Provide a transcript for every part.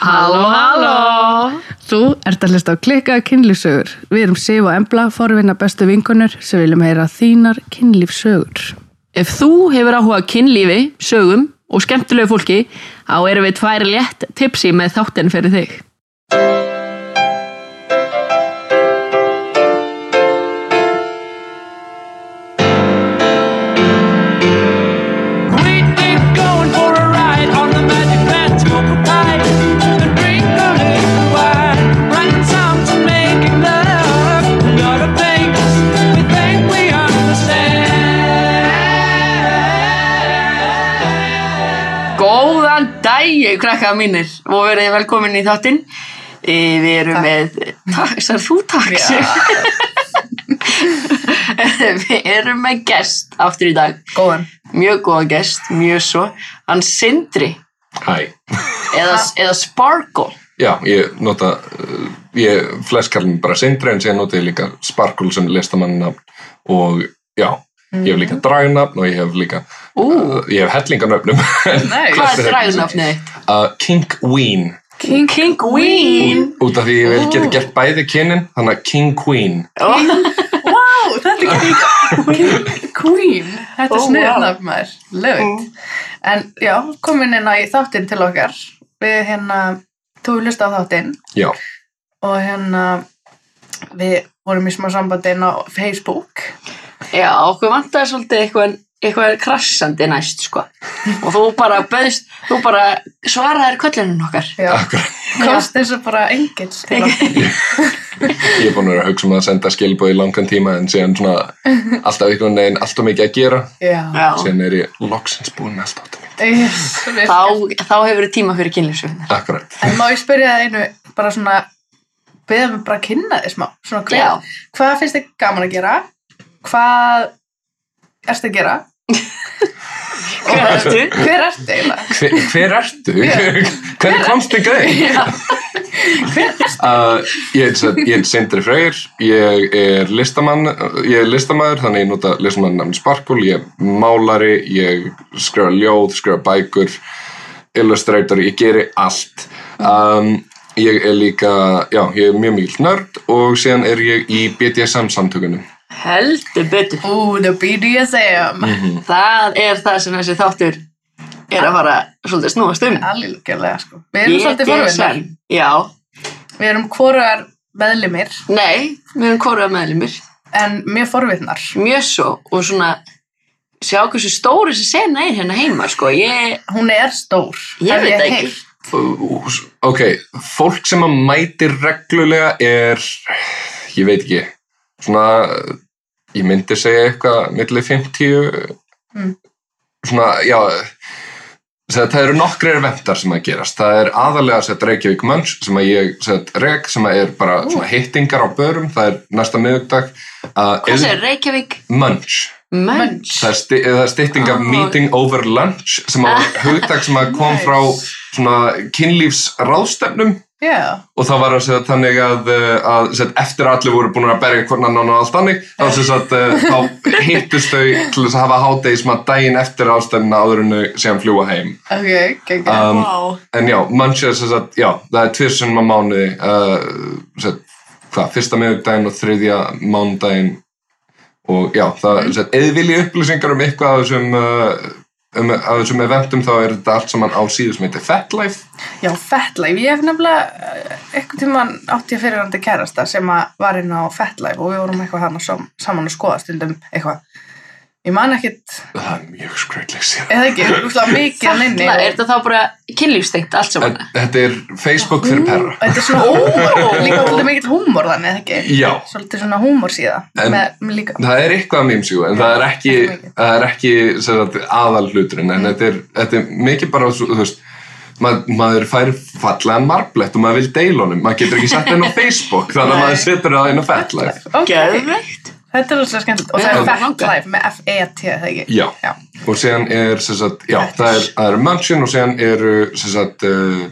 Halló, halló! Þú ert að hlusta á klikkaða kynlífsögur. Við erum Sif og Embla, forvinna bestu vinkonur sem viljum heyra þínar kynlífsögur. Ef þú hefur áhuga á kynlífi, sögum og skemmtilegu fólki, þá erum við tvær létt tipsi með þáttinn fyrir þig. Dagi, krakka mínir, og verið velkomin í þáttinn. Eh, Við erum með, takk, sær þú takk Við erum með gest aftur í dag. Góðan. Mjög góðan gest, mjög svo. Hann Sindri, Hæ. eða, eða Sparkle. Já, ég nota, uh, ég mig bara Sindri en síðan nota ég líka Sparkle sem listamannafn og já, ég hef líka dragnafn og ég hef líka, Ú, uh, ég hef hellinganöfnum. Hvað er dragnafnið uh, King Queen, King, King Queen. út af því ég vil geta gert bæði kynin, þannig að King Queen. Wow, þetta er King Queen. Þetta Ó, er sniðið wow. nafn maður. Lögt. En já, komin inn í þáttinn til okkar. Við hérna, þú lust á þáttinn Já, og hérna við vorum í smá sambandi inn á Facebook. Já, okkur vantaði svolítið eitthvað, eitthvað krassandi næst, sko. Og þú bara bauðst, þú bara svaraðir köllunum okkar. Já, akkurat. komst eins og bara til okkar. Ég er búin að vera að hugsa um að senda skilbóð í langan tíma en síðan svona alltaf einhvern veginn alltaf mikið að gera. Já. Síðan er ég loksins búin með allt áttum mitt. Yes, þá, þá hefur þið tíma fyrir kynlífsöfnir. Akkurat. En má ég spyrja það einu, bara svona, beða mig bara að kynna þið smá. Svona, hver, hvað finnst þið gaman að gera? Hvað ertu að gera? Hver ertu? Hver ertu eiginlega? Hver, hver ertu? Hvernig komst þig gæði? Uh, ég er Sindri Freyr, ég er listamann, ég er listamæður þannig ég nota listamann namn Sparkle, ég er málari, ég skrifa ljóð, skrifa bækur, illustrator, ég geri allt. Um, ég er líka, já, ég er mjög mikil nörd og síðan er ég í BDSM samtökunum. Heldur betur. Ú, the BDSM. Það er það sem þessi þáttur er að fara svolítið snúast um. Algjörlega, sko. Við erum svolítið forvinnar. BDSM. Já, Við erum hvorugar meðlimir, nei, við erum hvoruða meðlumir. en mjög forvinnar. Mjög svo og svona sjá hversu stóri þessi sena er hérna heima, sko. Ég, Hún er stór. ég hef veit ekki. heyrt. Ok, fólk sem að mætir reglulega er, ég veit ekki, svona, ég myndi segja eitthvað millir 50, Mm. svona, já, það eru nokkri eventar sem að gerast. Það er aðalega sett Reykjavík Munch sem að ég sett reg sem að er bara svona hittingar á börum. Það er næsta miðugdag. Uh, Hvað segir Reykjavík? Munch. Munch. Það er, sti er stytting af Ah. meeting over lunch sem að hugdag sem kom frá kynlífsráðstefnum Já. og það var að segja þannig að, uh, að set, eftir að allir voru búin að berja hvern annan og allt þannig þá, sem sagt, þá hittust þau til þess að hafa hádegi sem að daginn eftir ástæðina áður en þau séðan fljúa heim Ok, ok, ok. um, Vá. en já, sem já, það er tvirsunum á mánuði uh, set, hvað, fyrsta miðugdaginn og þriðja mánudaginn og já, það eða vilji upplýsingar um eitthvað þessum uh, um, af þessum eventum þá er þetta allt saman á síðu sem heitir FetLife Já, FetLife. Ég hef nefnilega eh, einhvern tímann átti ég fyrir hann kærasta sem að var inn á FetLife og við vorum eitthvað hann saman að skoða stundum eitthvað. Ég man ekkit, það er mjög skröldleg síðan eða ekki, úrslega mikið hann inni. Er þetta þá bara kynlífstengt allt saman? En Þetta er Facebook fyrir perra. Þetta er svona húmor, líka svolítið mikill húmor þannig, eða ekki? Já. Svolítið svona húmor síða, En- með. Það er eitthvað að mýmsjú, en það er ekki, það er ekki sagt, aðal hluturinn, en þetta, er, þetta er mikið bara, svo- þú veist, mað, maður fær fallegan marblett og maður vil deila honum, maður getur ekki sett henn á Facebook, þannig að maður setur það inn á FetLife. Þetta er svolítið skemmtilegt. Og það er það langar. FetLife með F-E-T, eða ekki? Já. Já. Og síðan er, sem sagt, já, það er, það er Munchin og síðan eru, sem sagt, uh,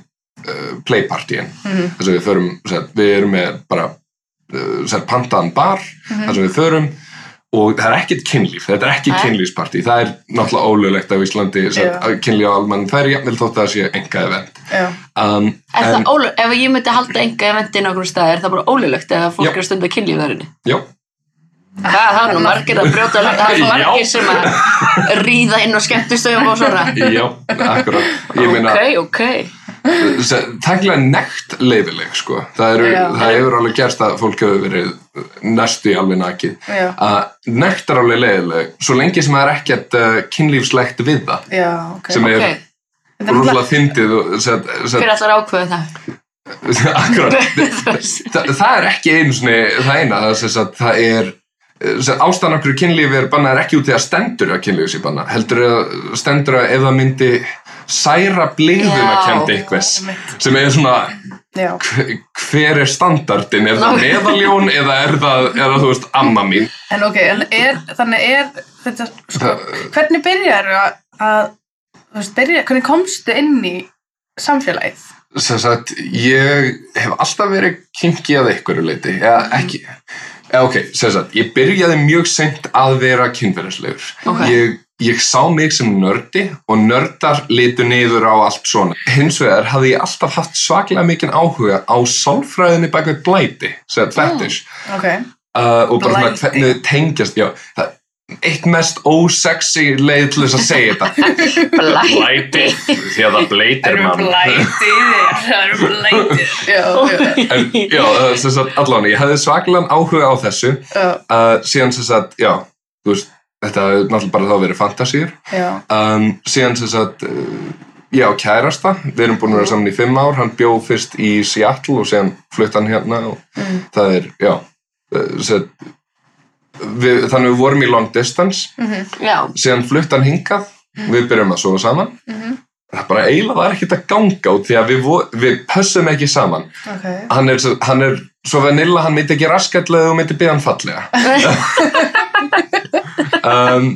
uh, playpartyin. Mhm. Þess að við förum, sem sagt, við erum með bara, uh, sem sagt, pantaðan bar, þar sem við förum og það er ekkert kynlíf, þetta er ekki Nei. kynlífspartí það er náttúrulega ólulegt á Íslandi Já. yeah. kynlíf á almann, það er jafnvel þótt að það sé enga event um, Er það ólu, ef ég myndi halda enga eventi inn á okkur stað, er það bara ólulegt eða fólk Já. er að stunda kynlífðarinni? já, Það, það er nú margir að brjóta lög, það er Já. margir sem að ríða inn á skemmtustöðum og svona. já, akkurat ég meina, Ok, ok. er ekki nekt leiðileg sko. það, eru, Já. það hefur alveg gerst að fólk hefur verið næstu í alveg nakið Já. að nekt er alveg leiðileg svo lengi sem það er ekkert uh, kynlífslegt við það Já, ok. sem Ok, er Þetta er rúðlega fyndið og set, set, hver allar ákveðu það? akkurat það, það er ekki einu svona það eina það, sem sagt, það er ástæðan okkur kynlífi er banna er ekki út í að stendur að kynlífi sé banna heldur að stendur að ef það myndi særa blíðuna Já. kendi einhvers sem er svona Já. hv- hver er standardin er það meðaljón eða er það, er það þú veist amma mín En ok, en er, þannig er þetta, sko, hvernig byrjar að, að þú veist, byrja, hvernig komstu inn í samfélagið? sem sagt ég hef alltaf verið kinky að einhverju leiti eða ekki eða ok, sem sagt, ég byrjaði mjög seint að vera kynferðislegur Ok. ég, ég sá mig sem nördi og nördar litu niður á allt svona hins vegar hafði ég alltaf haft svaklega mikinn áhuga á sálfræðinni bak við blæti sagt fetish Ok. uh, og bara svona Blæti. hvernig þau tengjast já, það eitt mest ósexy leið til þess að segja þetta Blæti. því að það bleitir mann það eru blætið. Já, já. En, já, uh, sem sagt, allan, ég hefði svaklegan áhuga á þessu Já, uh, síðan sem sagt, já, þú veist þetta hefði náttúrulega bara þá verið fantasíur já. um, síðan sem sagt uh, já, kærasta, við erum búin að vera saman í fimm ár, hann bjó fyrst í Seattle og síðan flutt hann hérna og Mm. það er, já uh, sem sagt, við, þannig við vorum í long distance. Já, síðan flutt hann hingað. Við byrjum að sofa saman. Það bara eiginlega var ekkert að ganga út því að við, við pössum ekki saman. Ok. hann er, hann er svo vanilla, hann myndi ekki raskatlega og myndi byggja hann fallega. Um,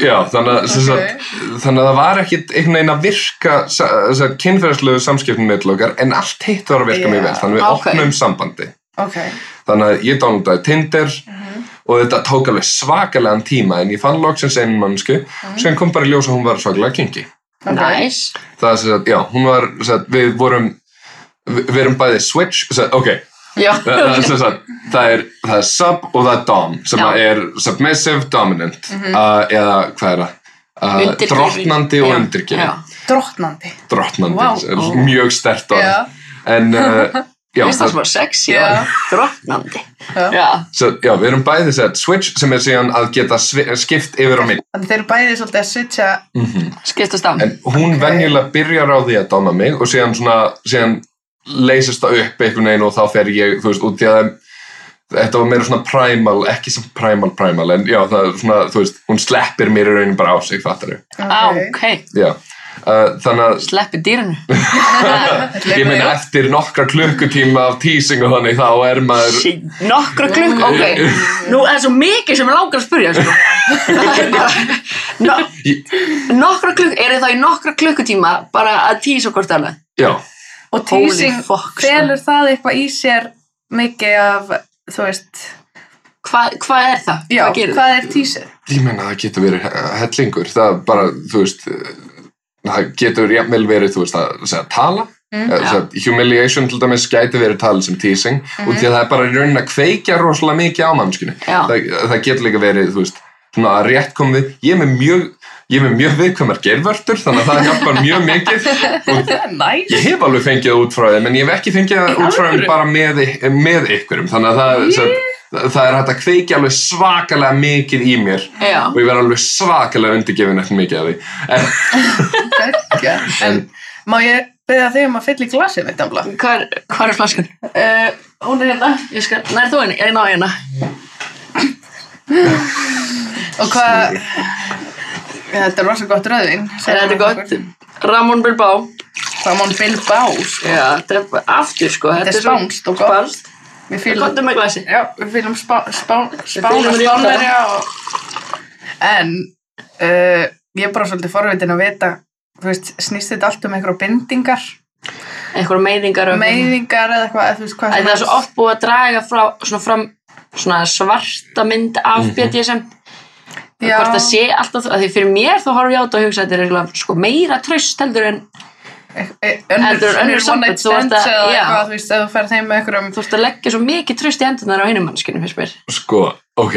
já, þannig að, sem sagt, þannig að það var ekkit einhvern veginn að virka kynferðslegu samskiptum með okkar en allt hitt var að virka mjög Já. vel þannig að við Ok. opnum sambandi. Þannig að ég downloadaði Tinder og þetta tók alveg svakalegan tíma en ég fann loksins einu mannsku sem kom bara í ljós að hún var svakalega Ok. næs. það er sem sagt, já, hún var sem sagt, við vorum við, við erum bæði switch sem sagt, ok, það, það, sem sagt, það, er, það er sub og það er dom sem Já. er submissive dominant uh, eða hvað er það? Uh, drottnandi og undirgefin. Drottnandi. drottnandi, er mjög stert orð. En uh, já, Finnst það það, smá sexy og drottnandi. Já. Já, svo, já, við erum bæði sem sagt, switch sem er síðan að geta skipt yfir á mitt Þannig þeir eru bæði svolítið að switcha. skiptast á. en hún Ok. venjulega byrjar á því að doma mig og síðan svona síðan leysist það upp einhvern veginn og þá fer ég, þú veist, út í að þetta var meira svona primal, ekki sem primal primal, en já, það er svona, þú veist hún sleppir mér í raunin bara á sig, fattar Á, ok. já, uh, þannig að Sleppi dýrinu. ég meina eftir nokkra klukkutíma af teasing og þannig, þá er maður Sí, nokkra klukk, ok. Nú er svo mikið sem ég langar að spyrja, sko. Það no, nokkra klukk, er það í nokkra klukkutíma bara að tísa hvort alveg? já, Og fuck, sko. felur það eitthvað í sér mikið af, þú veist, Hvað hva er það? já, hvað hvað er teaser? ég meina það getur verið he- hellingur, það bara, þú veist það getur jafnvel verið, þú veist, að segja tala Mm, mm, já. humiliation til dæmis gæti verið talið sem teasing og því að það er bara í raunin að kveikja rosalega mikið á mannskinu það, það getur líka verið, þú veist svona að rétt kom við, ég er með mjög ég er með mjög viðkvæmar gervörtur þannig að það hjálpar mjög mikið Næs. ég hef alveg fengið það út frá þeim en ég hef ekki fengið það út frá þeim bara með, með ykkurum þannig að það, yeah. Það er hægt að kveikja alveg svakalega mikið í mér Já, og ég verð alveg svakalega undirgefin eftir mikið af því en. En má ég beða þig um að fylla í glasið mitt, Ambla? hvað er, hvar er flaskan? Uh, hún er hérna, ég skal, nær þú henni, ég ná hérna. Og hvað, þetta er rosa gott. Er þetta gott? Ramón Bilbao. Ramón Bilbao, sko. Já, þetta er aftur, sko. Þetta er svo spánskt og gott. Við fylgum, Kottum með glasi. já, við fylgum spá, spánverja og... En, uh, ég er bara svolítið forvitin að vita, þú veist, snýst þetta allt um einhverja bindingar, Einhverja meiðingar og... meiðingar eða eitthvað, eða þú veist, hvað Æ, Það er svo oft búið að draga frá, svona fram svona svarta mynd af Mhm. BDSM Já. hvort það sé alltaf, að því fyrir mér þá horf ég á þetta og hugsa að þetta er sko, meira tröst heldur en önnur, one night þú ert stands að- eða eitthvað, þú veist, ef þú ferð heim með einhverjum þú ert að leggja svo mikið tröst í endunar á hinum mannskinu, finnst mér Sko, ok,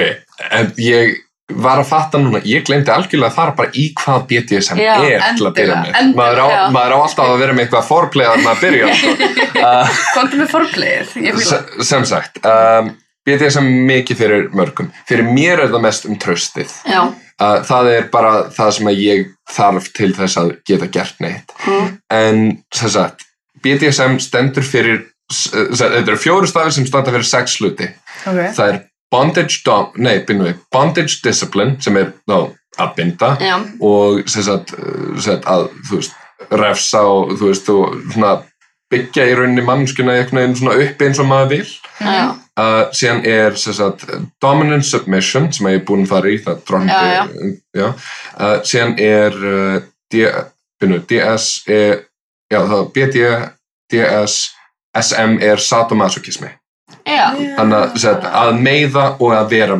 en ég var að fatta núna, ég glemdi algjörlega að fara bara í hvað BDSM Já, er til að byrja endilega, með. endilega. Maður á, maður á alltaf að vera með eitthvað forplegar með að byrja. Sko. Uh, Komdu með forplegir, sem sagt, um, BDSM mikið fyrir mörgum. Fyrir mér er það mest um tröstið. já, Uh, það er bara það sem að ég þarf til þess að geta gert neitt. mm. En sem sagt, BDSM stendur fyrir, þetta eru fjóru stafir sem standa fyrir sex hluti. Ok, það er bondage, dom, nei, við, bondage discipline sem er þá að binda já, og sagt að þú veist, refsa og þú veist, þú svona byggja í rauninni mannskuna upp eins og maður vil já, uh, síðan er sem sagt dominant submission sem ég er búin að fara í það dróndi. Uh, síðan er uh, D, við, DS er, já það BD DS SM er sadomasochismi. Já, þannig að, sem sagt, að meiða og að vera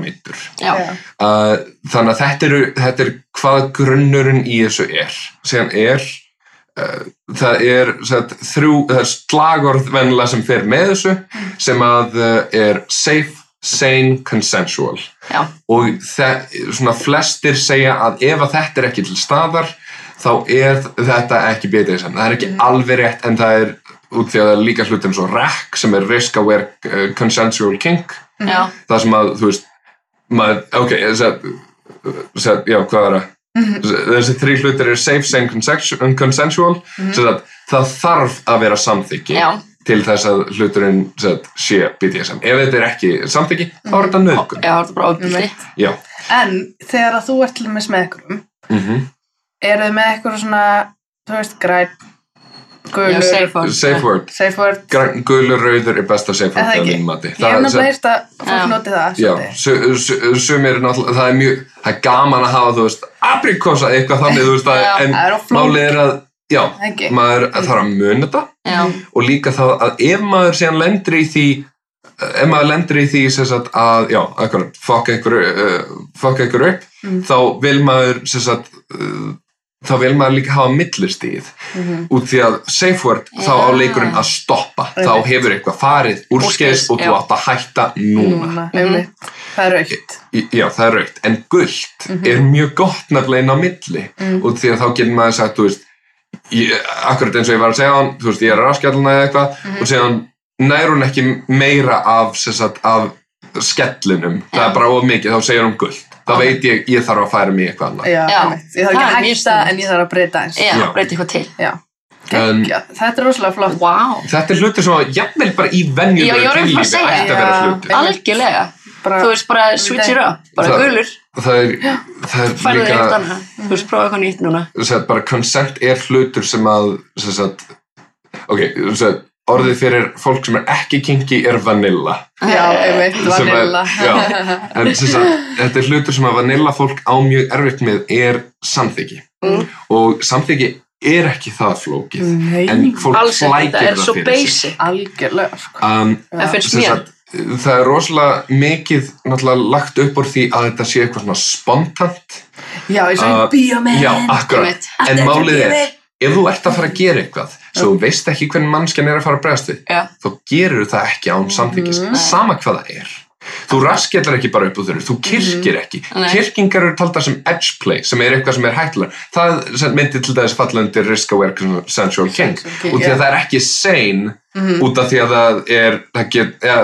uh, þannig að þetta, eru, þetta er hvað grunnurinn í þessu er. Sem er það er sagt, þrjú, það er slagorð vennilega sem fer með þessu sem að uh, er safe, sane, consensual. Já, og það, svona flestir segja að ef að þetta er ekki til staðar þá er þetta ekki BDSM það er ekki alveg rétt en það er út því að það er líka hlutum svo RAC sem er Risk Aware uh, Consensual Kink. Já, það sem að, þú veist maður, ok, þess að, þess að já, hvað er það þessi þrý hlutir eru safe, consensu- consensual. Sem að það þarf að vera samþykki já, til þess að hluturinn sem að, sé BDSM ef þetta er ekki samþykki, þá er þetta nöðgun já, þetta er bara já, En þegar að þú ert til dæmis með einhverjum mhm. eru þið með eitthvað svona, þú veist, græn gulur, safe word. Safe word, Græn, gulur, rauður er besta safe word Ég hef nefnilega heyrt að fólk noti það sumir er náttúrulega, það er mjög, það er gaman að hafa, þú veist, aprikosa eitthvað þannig, þú veist, að, en málið er að, já, maður þarf að muna þetta. Og líka það að ef maður síðan lendir í því ef maður lendir í því sagt að, já, akkurat, fokka ykkur uh, fokka ykkur upp, Mm. þá vil maður sagt uh, þá vil maður líka hafa millistíð Mhm. út því að safe word, þá á leikurinn að stoppa, þá Einmitt. hefur eitthvað farið Úrskeiðis, og þú átt að hætta núna, Núna, einmitt. Það er. Í- Já, það er raukt, en gullt Mhm. er mjög gott nefnilega inn á milli Mm. og því að þá getur maður sagt, veist ég, akkurat eins og ég var að segja hann þú veist, ég er að raskjallna eða eitthvað Mhm. og síðan nær hún ekki meira af, sagt, af skellinum það er bara of mikið, þá segir hún gullt þá veit ég, ég þarf að færa mig eitthvað annað Já. Ég þarf ekki að sniðugt. en ég þarf að breyta eins. já, Já. breyti eitthvað til Já. En- Gekkja. Þetta er rosalega flott. wow, þetta er hluti sem að jafnvel bara í Já, ég var einmitt að segja. algjörlega Bara, þú veist bara switch it up, bara gulur það er, það er færðu þig líka eitt annað, þú veist prófa eitthvað nýtt núna sagt, bara consent er hlutur sem að sem sagt, ok, sem sagt, orðið fyrir fólk sem er ekki kinky er vanilla. Já, einmitt, Sem er- vanilla. já. en sem sagt, þetta er hlutur sem að vanilla fólk á mjög erfitt með er samþyggi Mm. og samþyggi er ekki það flókið Nei, en fólk flækir það er það svo fyrir sig. basic. Algjörlega, sko. um, það finnst sem mér. sagt, það er rosalega mikið náttúrulega lagt upp úr því að þetta sé eitthvað svona spontant. Já, ég svo Uh, Einmitt. en málið er, ef þú ert að fara að gera eitthvað svo þú veist ekki hvernig mannskjan er að fara að bregðast við. Já. þá gerur það ekki án Mhm. sama hvað það er. Þú raskjallar ekki bara upp úr þurru, þú kirkir ekki. Nei. kirkingar eru taldar sem edge play sem er eitthvað sem er hættulega það sem myndi til dæmis falla undir risk aware sensual king Sensual og því að það er ekki sane Mhm. út af því að það er það, get, ja,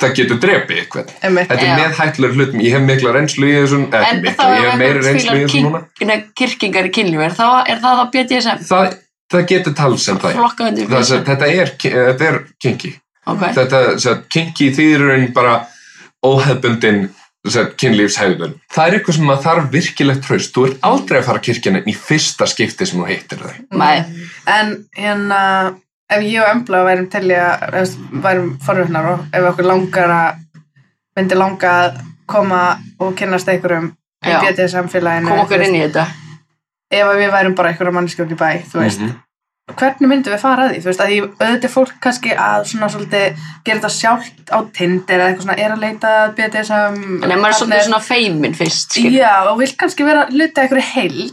það getur drepið eitthvað þetta er með hættulegur hlutum. Ég hef mikla reynslu í þessum en mikla, þá ég hef meiri reynslu í þessum núna. kirkingar í kynlífi. Er það, er það þá BDSM það, það getur talað sem það það, sem- BDSM þetta er, þetta er kinky. Ok, þetta, sem, kinky þýðurinn bara óhefbundin sem, kynlífshegðun. Það er eitthvað sem að þarf virkilegt traust. Þú ert aldrei að fara kirkjana í fyrsta skipti sem þú hittir þau. Nei. En hérna, ef ég og Embla værum til í að, værum forvitnar og ef okkur langar að, myndi langa að koma og kynnast einhverjum í Já. BDSM félaginu. kom okkur inn í þetta Ef við værum bara einhverja mannskjók í bæ, þú veist, Mhm. hvernig myndum við fara að því, þú veist, að ég auðvitað fólk kannski að svona svolítið gera þetta sjálft á Tinder eða eitthvað svona er að leita BDSM En ef maður er svolítið svona feimin fyrst, skil. Já, og vil kannski vera luta einhverju heild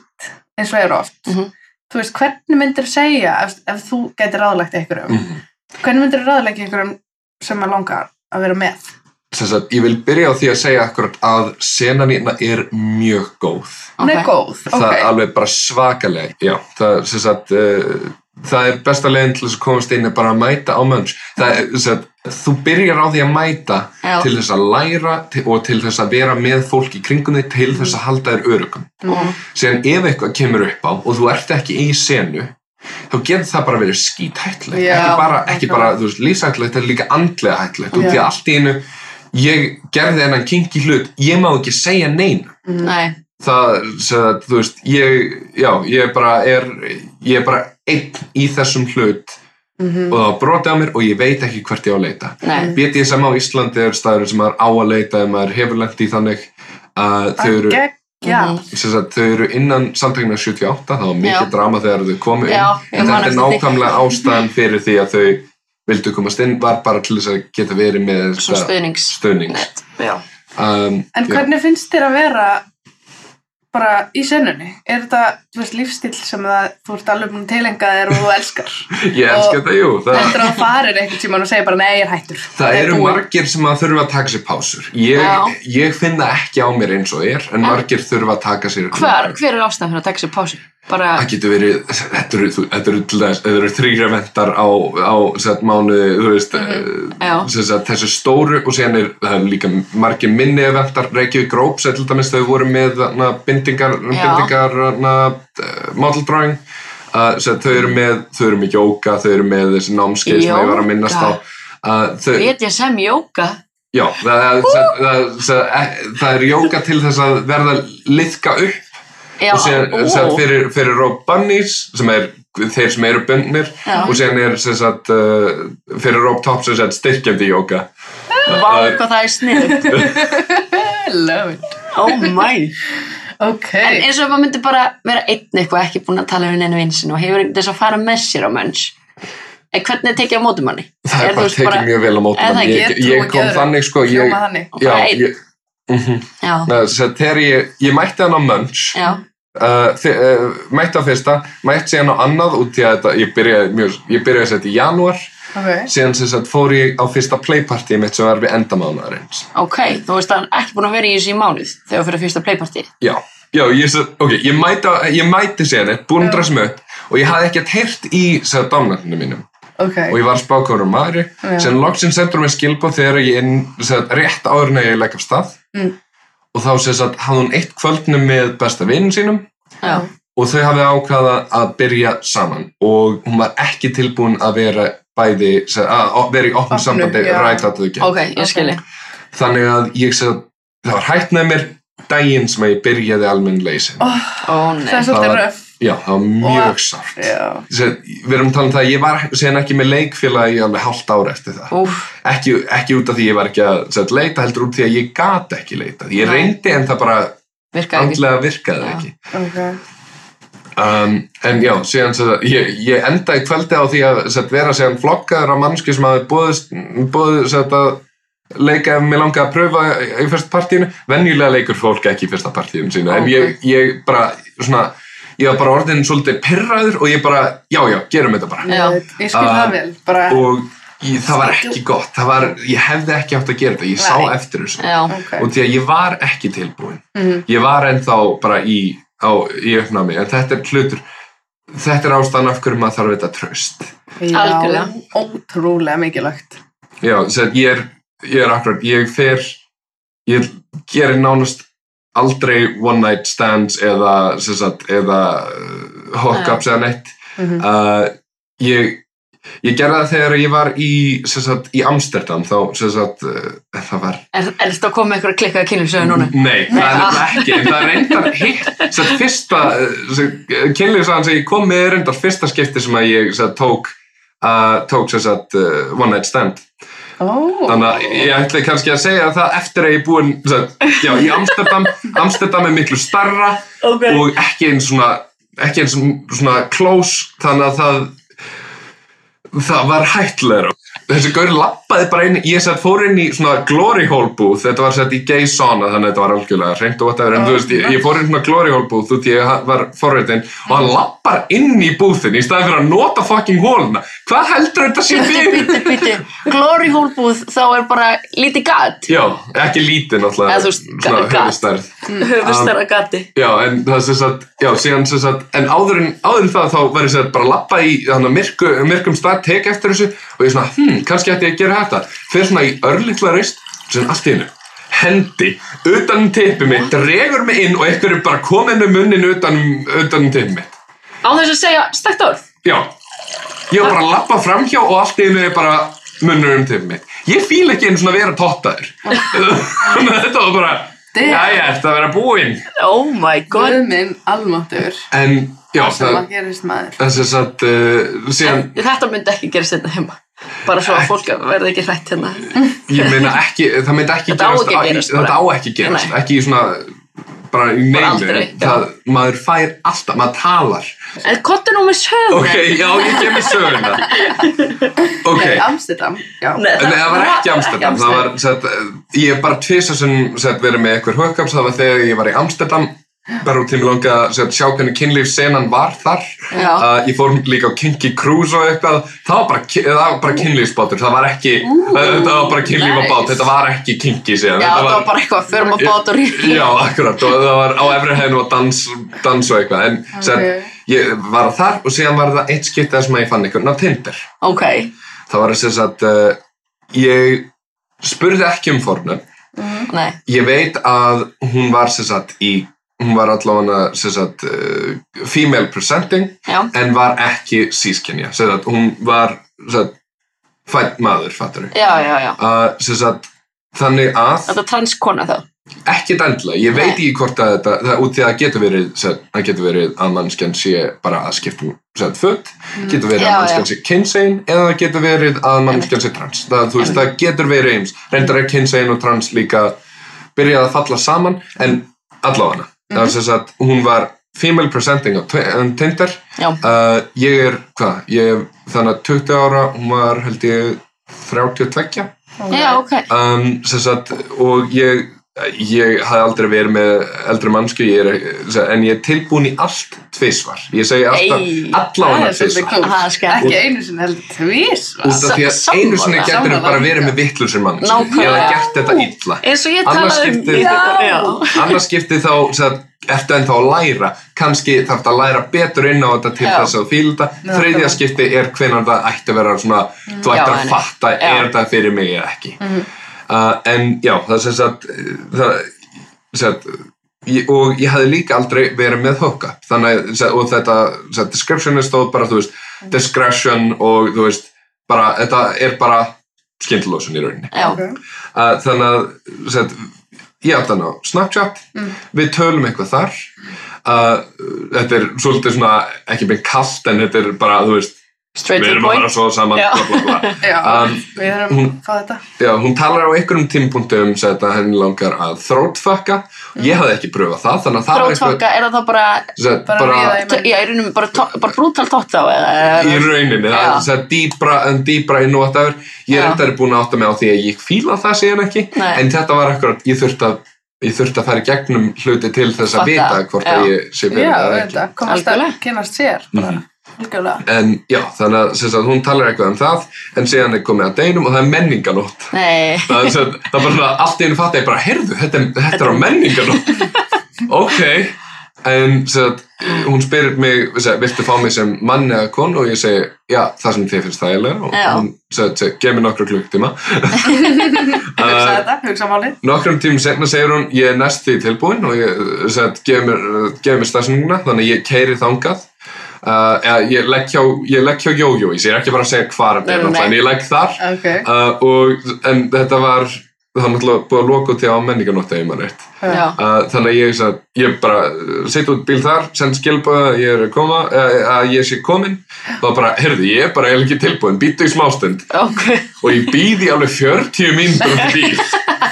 eins og er oft Mhm. þú veist, hvernig myndir segja ef, ef þú gætir ráðlagt einhverjum Mhm. hvernig myndir ráðlagt einhverjum sem að langar að vera með sagt, ég vil byrja á því að segja akkurat að senan hérna er mjög góð. hún er Ok. góð, Það er ok alveg bara svakaleg, já. Það, sem sagt, uh, það er besta leiðin til þess að komast inn er bara að mæta á mönns. Það er, sem sagt, þú byrjar á því að mæta Já. til þess að læra og til þess að vera með fólk í kringum þig til þess að halda þér örugum. Mhm. Síðan ef eitthvað kemur upp á og þú ert ekki í senu, þá getur það bara verið skíthættilegt. Já, ekki bara, ekki bara þú veist, lífshættilegt, þetta er líka andlega hættilegt. Og því að allt í einu, ég gerði þennan kinky hlut, ég má ekki segja neinu. Nei, það, sem að, þú veist, ég já, ég bara er ég er bara einn í þessum hlut. Mhm. og það var brotið á mér og ég veit ekki hvert ég á að leita. BDSM á Íslandi er staður sem maður á að leita ef maður hefur lent í þannig að þau eru, sem sagt, þau eru innan samtökna 78, það var mikið Já. drama þegar þau komu inn, Já, en þetta er nákvæmlega ástæðan fyrir því að þau vildu komast inn var bara til þess að geta verið með Net, já. um, En já. hvernig finnst þér að vera bara í sennunni? Er þetta, þú veist, lífstíl sem það, þú ert alveg búin að tilenga þér og þú elskar? ég elska þetta, jú það, Heldur að farir einhvern tímann og segir bara, nei, ég er hættur. Það er eru búið." margir sem að þurfa að taka sér pásur. Ég, Já. ég finn það ekki á mér eins og er, en margir þurfa að taka sér... Hver, hver er ástæðan fyrir að taka sér pásu? Bara, Það getur verið, þetta eru, eru, eru þrýra vendar á, á sett mánuði, þú veist, Mhm. Já. mm. þessu stóru og síðan er, það er líka margir minni vendar, Reykjavík Gróps, til dæmis þau voru með na, bindingar, bindingar na, uh, model drawing, uh, sem, þau eru með, þau eru með jóka, þau eru með þessi námskeið sem ég var að minnast á. Uh, þau, veit ég sem jóka? Já, það, það, það, það, það er jóka til þess að verða liðka upp Já, og síðan ó. sem sagt, fyrir, fyrir Rob Bunnies sem er þeir sem eru bundnir Já. og síðan er sem sagt, uh, fyrir Rob Top sem sagt, styrkjandi jóka Vá, hvað það er snið. Love it. Oh my. Ok. En eins og ef maður myndi bara vera einn eitthvað ekki búin að tala við neina vinsin og hefur þess að fara með sér á mönns. En hvernig er tekið á mótum manni? það er þú bara tekið mjög vel á mótum Er það en ekki? ég, Ég ég kom þannig sko ég, já, er ég, mm Já, þegar ég, ég mætti hann á Munch já, uh, þi- uh, mætti á fyrsta mætti síðan á annað út í að þetta, ég byrjaði mjög, ég byrjaði að setja í janúar Ok. síðan sem sagt fór ég á fyrsta playparty mitt sem var við endamánaðarins ok. Þú veist að hann er ekki búin að vera í þessu í mánuð þegar þú fyrir fyrsta playparty. Já, já, ég, sa- ok, ég mæti, á- ég mæti síðan, búin að mig upp og ég hafði ekkert heyrt í sér dámnarninu mínum Ok. og ég var að spá hvað um maðuri Já. sem loksinn sendur mér skilbóð þegar ég sér, rétt áður en ég legg af stað Mm. Og þá sér að hafði hún eitt kvöldnum með besta vinnin sínum. Já, og þau hafði ákvaða að byrja saman. Og hún var ekki tilbúin að vera bæði, að að vera í opnum Opnu, sambandi rætt að þau ok, ég skilji. þannig að ég sér það var hægt með mér daginn sem að ég byrjaði almennilega í sinni Oh, Ó, það er Það var- röf. Já, það var mjög. Sér, við erum talað um það að ég var síðan ekki með leikfélagi alveg hálft ára eftir það. Ekki, ekki út af því ég var ekki að sér, leita, heldur út af því að ég gat ekki leita. Ég reyndi en það bara virkaði ekki. andlega virkaði Já. ekki. Ok. Um, en já, síðan sér, ég, ég enda í kvöldi á því að sér, vera síðan flokkaður af mannski sem hafi búið, að leika ef mér langaði að pröfa í fyrsta partíinu. Venjulega leikur fólk ekki í fyrsta partíinu sína. En Ok. ég, ég bara, svona, ég var bara orðin svolítið pirraður og ég bara, já, já, gerum þetta bara. Já. Ég, skil Ah, það vel. Bara, og ég, það var ekki gott það var, ég hefði ekki átt að gera þetta ég sá eftir þessu Já, ok. og því að ég var ekki tilbúin Mhm. ég var ennþá bara í, á, í uppnámi en þetta er hlutur þetta er ástæðan af hverju maður þarf þetta tröst Já, Algjörlega. ótrúlega mikilvægt. já, sem ég er, ég er akkurat ég fer ég gerir nánast aldrei one night stands eða, sagt, eða uh, hookups eða neitt Mhm. uh, ég ég gerði það þegar ég var í sagt, í Amsterdam þá sagt, uh, það var er, er þetta að koma með eitthvað klikkaða kynlífsöðu núna? Nei, það er ekki, það er reyndar hitt, fyrsta kynlífsagan sem ég kom með er reyndar fyrsta skipti sem ég tók uh, tók uh, one night stand Ó. þannig að ég ætla kannski að segja það eftir að ég er búinn já, í Amsterdam. Amsterdam er miklu starra Ok. og ekki eins svona ekki eins svona close þannig að það það var hættulegur þessi gaur lappaði bara inn ég sett fór inn í svona glory hole booth. Þetta var sett í gay sauna þannig að þetta var algjörlega hreint og whatever en þú veist ég, ég fór inn í svona glory hole booth út í ég var forréttin og hann lappar inn í boothin í staðin fyrir að nota fucking hóluna hvað heldur þetta sé Bíti, fyrir? bíti, bíti Glory hole búð þá er bara lítið gat Já, ekki lítið náttúrulega Eða þú veist, svona gat. höfustærð Höfustara gati Já, en það sem sagt, já, síðan sem sagt, en áður en, áður en það þá var ég sem sagt bara að lappa í þannig myrku, myrkum stað, tek eftir þessu og ég svona, hm, kannski ætti ég að gera þetta. Fyrir svona í örlittla reist, sem allt í hennu, hendi, utan um tippi mitt, dregur mig inn og einhver er bara komið með munnin utan, um- utan um tippi mitt. Á þess að segja stækt orð Já, ég var bara að lappa framhjá og allt í hennu er bara munnur um tippi mitt. Ég fíl ekki einu svona að vera tottaður. Þetta var bara, Damn. jæja, þetta að vera búinn. Oh my god Guð minn almáttur. En, já, Það sem það, að gerist maður. þess að sagt, uh, síðan, Þetta myndi ekki gera setna heima Bara svo að fólk verði ekki hrætt hérna ég meina ekki, það myndi ekki gerast, gerast þetta á ekki gerast, ekki í svona, bara í það, maður fær alltaf, maður talar. En kottu nú með sögum Ok, já, ég kem í söguna. Ok, Nei, Amsterdam. Já. Nei, en það var ekki Amsterdam, það var, sett, ég hef bara tvisa sem verið með eitthvað hookups, það var þegar ég var í Amsterdam, bara út til mig langa að sjá hvernig kynlífsenan var þar. Uh, ég fór líka á Kinky Cruise og eitthvað, það var bara, var bara kynlífsbátur, það var ekki, þetta var bara kynlífabát, nice. þetta var ekki kinky síðan. Já, þetta það var bara eitthvað að rík Já, akkurat, og það var á efri hæðinu og dans, dans og eitthvað, en Ok. okay. ég var þar og síðan var það eitt sem að ég fann einhvern á Tinder. Ok Það var þess að uh, ég spurði ekki um fornu, Nei ég veit að hún var sem sagt í, hún var allavega sagt uh, female presenting, Já. en var ekki sískinja, sagt hún var sagt fætt maður, fattur Uh, sagt, þannig að Þetta er transkona þá? Ekkert endilega, ég veit ekki hvort að þetta, það, út því að getur verið, verið að mannskjan sé bara að skipta um sem föt, getur verið Já, að mannskjan sé kynsegin eða getur verið að mannskjan sé trans. Það, veist, það getur verið eins. Reyndar er kynsegin og trans líka byrjað að falla saman, en allavega. Það var sem sagt, hún var female presenting á um Tinder. Uh, ég er, hvað, ég er þannig að 20 ára, hún var held ég 32 Já, ok. Um, sagt, og ég ég hafði aldrei verið með eldri mannsku ég er, en ég er tilbúin í allt tvisvar, ég segi alltaf allavega það. Það skemmt. Ekki einu sinni heldur tvís. út af því að einu sinni getur Sammála. bara verið með vittlusir mann ég hafði gert þetta illa Eins og ég Annars talaði um annars skipti þá sem sagt, ertu ennþá að læra kannski þarf að læra betur inn á þetta til Já. þess að fíla þetta Nákvæmlega. þriðja skipti er hvenar það ætti að vera svona þú ættir Já, að en- fatta er þetta fyrir mig eða ekki uh, en já það er sem sagt það, sem sagt Ég, og ég hafði líka aldrei verið með hookup þannig að og þetta sem, descriptionu stóð bara þú veist discretion og þú veist bara, þetta er bara skindlósun í rauninni. Já. Uh, þannig að set, ég átt hann á Snapchat. Við tölum eitthvað þar. Uh, þetta er svolítið svona ekki beint kallt en þetta er bara þú veist, Straight við to the erum að fara point svo saman Já. bla, bla, bla. Já, Um, við erum hún- að fá þetta. Já, hún talar á einhverjum tímpunktum sem þetta henni langar að þrótfakka ég hafði ekki pröfað það Þrótfakka, er það þá bara sem, Bara bara, í- Já, í raunum bara, tó- bara brútal tótt eða í rauninni, það er dýbra en dýbra inn og whatever ég er þetta búin að átta mig á því að ég fíla það síðan ekki Nei. en þetta var akkurat, ég þurfti að ég þurfti að fara í gegnum hluti til þess að vita hvort já. að ég sé það eða ekki komast að Algjörlega. kynast sér. Bara, algjörlega. En já, þannig að, sagt, hún talar eitthvað um það en síðan er komið að deinum og það er menninganótt Nei. Það það er bara allt einu fatt ég bara, heyrðu, þetta, þetta er á menninganótt ok. En sagt, hún spyrir mig viltu fá mig sem mann eða konu? Og ég segi, já, það sem þið finnst þægilega og Já. hún sagt, gef mér nokkra klukktíma Hugsa uh, þetta, hugsa málið. nokkrum tímum senna segir hún ég er næst því tilbúin og ég sagt, gef mér, mér stafsninguna þannig að ég keiri þangað uh, eða, ég legg hjá, hjá Jójó ég er ekki bara að segja hvað þetta er náttúrulega, en ég legg þar. Ok. uh, og, en þetta var það var náttúrulega búið að loka út í á menninganótt ef ég maður rétt. Já. Uh, þannig að ég, sagði, ég bara setja út bíl þar, send skilbúið að ég er að koma uh, að ég sé komin þá bara, heyrðu, ég er bara eiginlega ekki tilbúin býttu í smástund. Ok. Og ég býði alveg 40 mínútur út í bíl.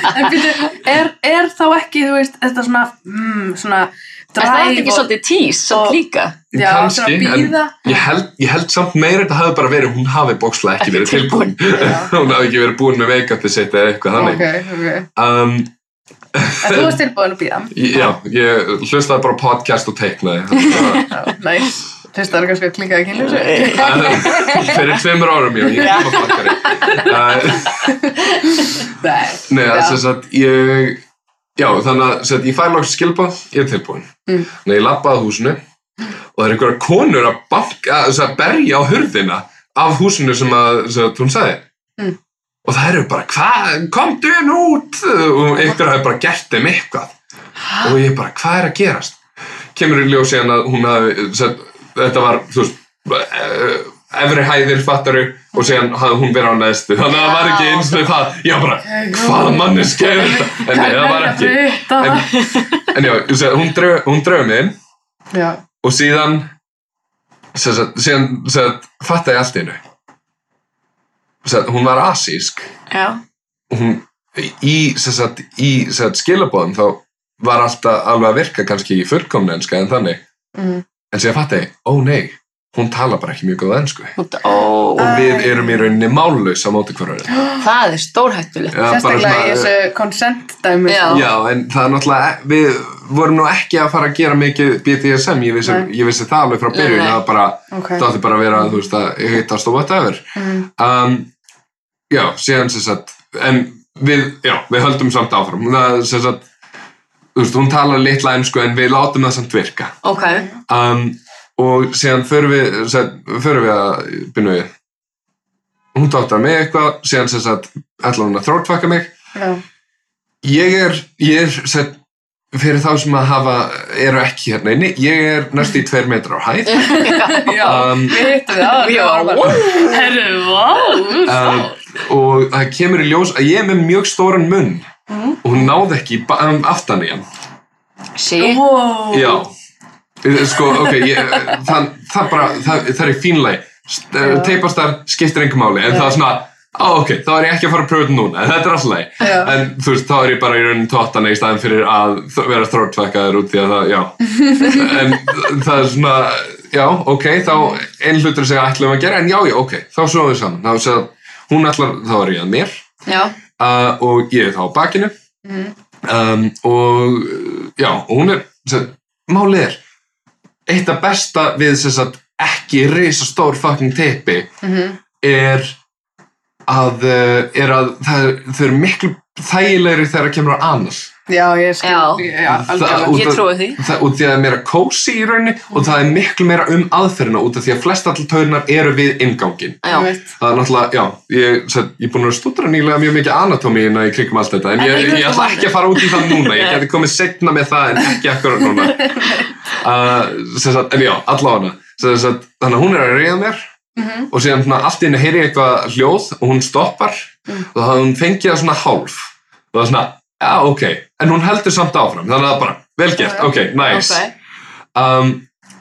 En byrju, er, er þá ekki, þú veist, þetta svona, mm, svona Er það ekki og- svolítið tís, samt og- líka? Já, Kannski, en ég held, ég held samt meira þetta hafi bara verið, hún hafi bókslega ekki verið tilbúin. Hún hafi ekki verið búin með make-upið sitt eða eitthvað þannig. Ok, ok. Um, En þú varst tilbúin að býða. já, ég hlustaði bara á podcast og teiknaði. Það næs. Fyrst það er kannski að klinka ekki var- Fyrir tveimur árum, já, ég kom að flakkari. Uh, Nei. Nei, Já. þess að ég Já, þannig að ég fæ loks skilbað, ég er tilbúin Mm. Þannig að ég labbaði að húsinu og það er einhverja konur að, banka, að, berja á hurðina af húsinu sem að, sem hún sagði. Mm. og það eru bara, hvað, komdu inn út? Og einhver hafi bara gert þeim eitthvað. Og ég bara, hvað er að gerast? Kemur í ljós síðan að hún hafi þetta var, þú veist efri hæðir fattaru og síðan hafði hún verið á neðstu. Þannig að það var ekki eins og það. Ég var bara, hvaða manneski er þetta? En það var ekki. ekki. en já, hún drög, hún drög mig inn og síðan síðan fattaði allt sagt, hún var asísk. Hún í, í skilabóðum þá var alltaf alveg að virka kannski í fullkomnenska en þannig. Mm. en síðan fattaði, ó nei hún tala bara ekki mjög góð ennsku Ó, og við erum í rauninni mállaus á móti hverju það er stórhættulegt. Sérstaklega í þessu consent dæmi. Já. Já, en það er náttúrulega, við vorum nú ekki að fara að gera mikið BDSM, ég vissi, ég vissi það alveg frá byrjun, það bara, Ok. það átti bara að vera, þú veist, að hittast og whatever. Mm. Um, já, síðan sem sagt, en við, já, við höldum samt áfram, það sem sagt, þú veist, hún talar litla ensku en við látum það samt virka. Ok. Um, og síðan förum við, sem, við að byrja við. Hún tóttar mig eitthvað, síðan sem sagt, ætla hún að þrótfakka mig Já. ég er, ég er set, fyrir þá sem að hafa eru ekki hérna inni, ég er næst í tveir metrar á hæð Já. Um, Við hittum við það. Já, herru, vá. um, og það kemur í ljós að ég er með mjög stóran munn og hún náði ekki um, aftan í hann Sí. Wow. já, sko, ok ég, það, það bara, það, það er fínlega Já. teipastar skiptir engum máli en það er svona, á ok, þá er ég ekki að fara að pröfa þetta núna, en þetta er alltaf leið Já. en þú veist, þá er ég bara í raunin tóttana í staðin fyrir að vera þróttfækkaður út því að það, já. En það er svona, já, ok þá einn hlutur segja ætlum að gera en já, já, ok, þá svoðum við saman. Þá segja, hún ætlar, þá er ég að mér. Uh, og ég er þá á bakinu. Mhm. um, og já, og hún er sem, málið er eitt af besta við sagt ekki risastór fucking teipi Mhm. er að, uh, er að það, þau eru miklu þægilegri þegar það kemur á annars Já, ég skil. Ég af- trúi því. það, út því að það er meira kósi í rauninni og það er miklu meira um aðferðina út af því að flest allir taurunar eru við ingangin Já. Ég það er náttúrulega, já, ég, set, ég er búin að stúdra nýlega mjög mikið anatómíina í krigum allt þetta en En ég, ég ætla ekki að fara út í það núna ég geti komið setna með það en ekki akkurat núna uh, sem sagt, en já, allavega sem sagt, þannig að hún er að reyða mér Mhm. og síðan svona, allt í henni heyri ég eitthvað hljóð og hún stoppar Mm. og það hafði hún fengið það svona hálf og það er svona, já, ok en hún heldur samt áfram, þannig að það bara vel gert, ok, nice Ok. um,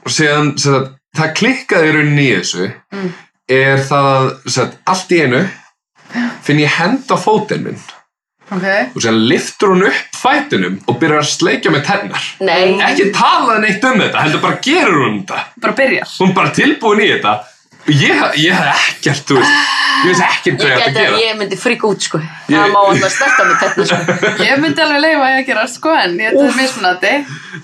og sem sagt, það klikkaði rauninni í þessu Mm. er það sagt, allt í einu finn ég hend á fótinn minn Ok. og síðan liftur hún upp fætinum og byrjar að sleikja með tennar Nei. ekki talaði neitt um þetta, heldur bara gerur hún þetta Bara byrjar. hún bara tilbúin í þetta ég, ég hef ekkert, þú veist ég veist ekkert hvað Ég ég ætti að gera ég myndi frík út, sko. Ég- Það má alltaf sterta með þetta, sko. Ég myndi alveg leifa ég að gera sko en ég þetta er mismunandi.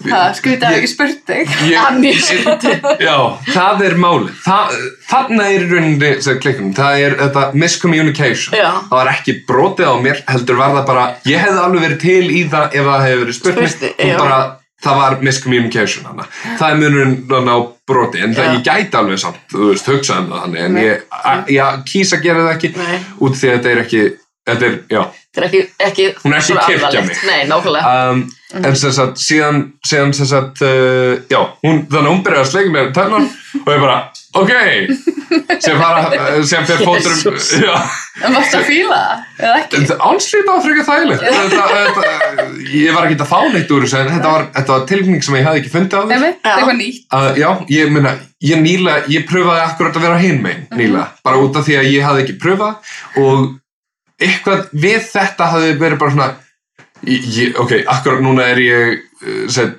Það skrítið að Ég- ekki spurt þig. Ég- Það er mjög skrítið. Já, það er málið. Þa, þarna er í rauninni, sem klikkunum, það er þetta miscommunication. Já. Það var ekki brotið á mér, heldur var það bara, ég hefði alveg verið til í það ef það hefði verið spurt mig. Það var miscommunication hana. Broti, en það ég gæti alveg samt, þú veist, hugsa um það þannig, en ég, ég kýsa að gera það ekki, Nei. út því að þetta er ekki, þetta er, já, Þetta er ekki, ekki Hún er ekki alvarlegt. mig. Nei, nákvæmlega. um, en sem sagt síðan, síðan sem sagt uh, já, hún, þannig að hún byrjaði að sleika mér tennan og ég bara, ok sem fara, sem Jesus. já, En varst að það? Eða ekki? ánslýta var frekar þægilegt þetta, þetta, ég var ekki að fá neitt úr þessu en þetta var, þetta var tilfinning sem ég hefði ekki fundið á það er eitthvað nýtt. Uh, já, ég meina, ég nýlega, ég pröfaði akkurat að vera hinn megin, nýlega, bara út af því að ég hafði ekki pröfað og eitthvað við þetta hafði verið bara svona, ég, ég, ok, akkurat núna er ég, uh, set,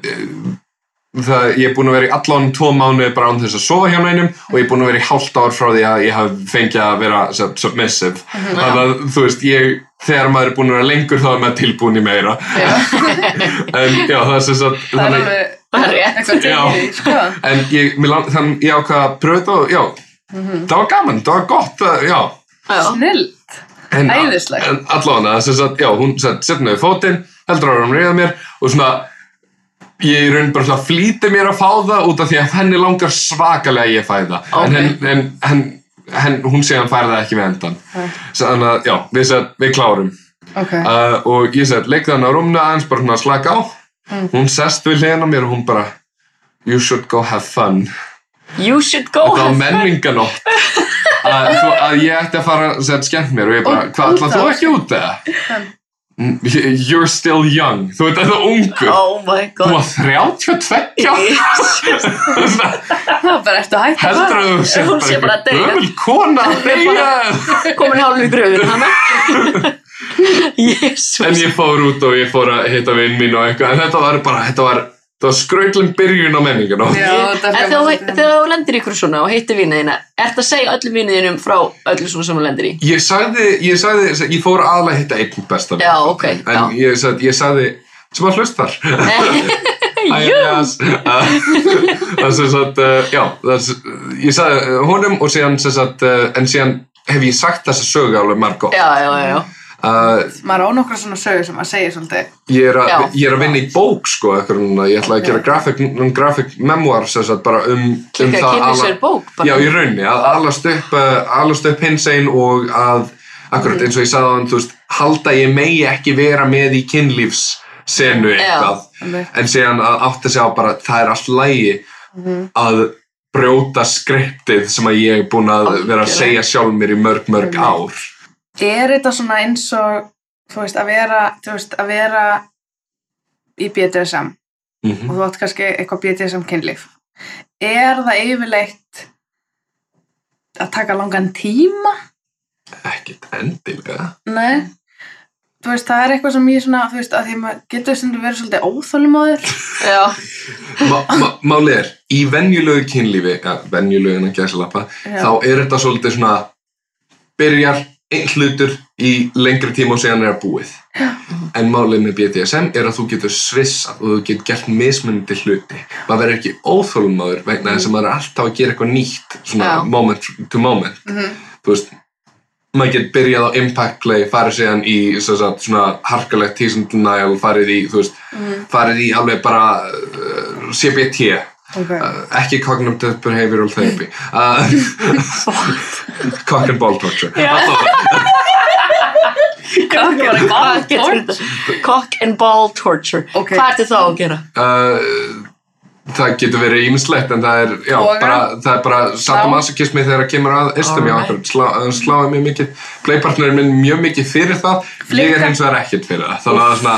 það, ég er búin að vera í allan tvo mánuði bara án þess að sofa hjá neinum og ég er búin að vera í hálft ár frá því að ég haf fengið að vera sub- submissive þannig að þú veist, ég þegar maður er búin að vera lengur þá er maður tilbúin í meira Já, en já, það er sem sagt það er alveg Það er rétt. eitthvað til því, sko. en ég, lang- þannig ég ákvað að þetta og já, það var gaman, það var gott já Já. Snillt. Æðislegt. En allavega, þess að, já, hún setna við fótinn, heldur að hún reyða mér og svona, ég í raun bara svona flýti mér að fá það út af því að henni langar svakalega að ég fæ það. Ok. En, en henn, henn, hún að hann færi það ekki við endan. Þannig að, já, við, set, við klárum. Ok. Uh, og ég sett, leikði hann á rúmna aðeins, bara svona að slaka á. Hún sest við hliðina á mér og hún bara, you should go have fun. You should go Þetta var have fun. menninganótt að, að ég ætti að fara að setja skemmt mér og ég bara, hvað ætlað út þú ekki út eða? Mm, You're still young Þú veit að það ungur Oh my Þú god. var 32 Það var bara eftir að hætta Heldur að þú sé bara bara að deyja. einhver gömul kona að deyja Komin hálf í hana. Jésús. En ég fór út og ég fór að hitta vinn mín og eitthvað En þetta var bara, þetta var, þetta var skrautlum byrjun á þetta En er þegar þú- lendir ykkur svona og hittir vina þína, ert að segja öllum viniðinum frá öllu svona sem þú lendir í? Ég sagði, ég sagði, ég fór aðlega að hitta einn besta vin. Já, ok, En já. ég sagði, ég sagði sem að hlustar Jú. Það sem sagt, uh, já, það er, ég sagði honum og síðan sem sagt, uh, en síðan hef ég sagt þessa sögu alveg margótt. Já, já, já, já. Uh, Maður á nokkra svona sögur sem að segja svolítið. ég, er að, Já. ég er að vinna í bók, sko, núna, ég ætla að gera graphic, um graphic memoir sem sagt bara um, um að kynna sér bók bara. Já, í rauninni, að alast upp, uh, upp hins einn og að, akkurat eins og ég sagði á hann, veist, halda ég megi ekki vera með í kynlífssenu eitthvað, Einmitt. en síðan að átta sig á bara, það er allt lægi að brjóta skriptið sem að ég er búin að vera að segja sjálf mér í mörg, mörg ár. Er þetta svona eins og, þú veist, að vera, þú veist, að vera í BDSM Mm og þú átt kannski eitthvað BDSM kynlíf. Er það yfirleitt að taka langan tíma? Ekkert endilega. Nei. Þú veist, það er eitthvað sem ég svona, þú veist, að því maður getur sem verið svolítið óþólumóður. Já, Málið er, í venjulegu kynlífi, ja, venjulegu en að gæsa lappa, þá er þetta svolítið svona byrjar einn hlutur í lengri tíma og síðan er það búið en málið með BDSM er að þú getur svissað og þú getur gert mismunandi hluti. Maður verður ekki óþólumæður vegna þess að maður er alltaf að gera eitthvað nýtt svona Já. moment to moment. Mhm. þú veist maður getur byrjað á impact play farið síðan í svo sagt, svona harkalegt denial farið í, þú veist, farið í alveg bara uh, CBT Ok. Uh, ekki cognitive behavioral therapy uh, cock and ball torture Allavega, Hvað getur þetta? Cock and ball torture. Ok. Hvað ertu þá að gera? uh, það getur verið ímislegt en það er, já, bara, það er bara sadomasochismi þegar það kemur að Alright. akkurat, slá, sláði mjög mikið playpartnerinn minn mjög mikið fyrir það ég Flikka. er hins vegar ekkert fyrir það þannig að svona,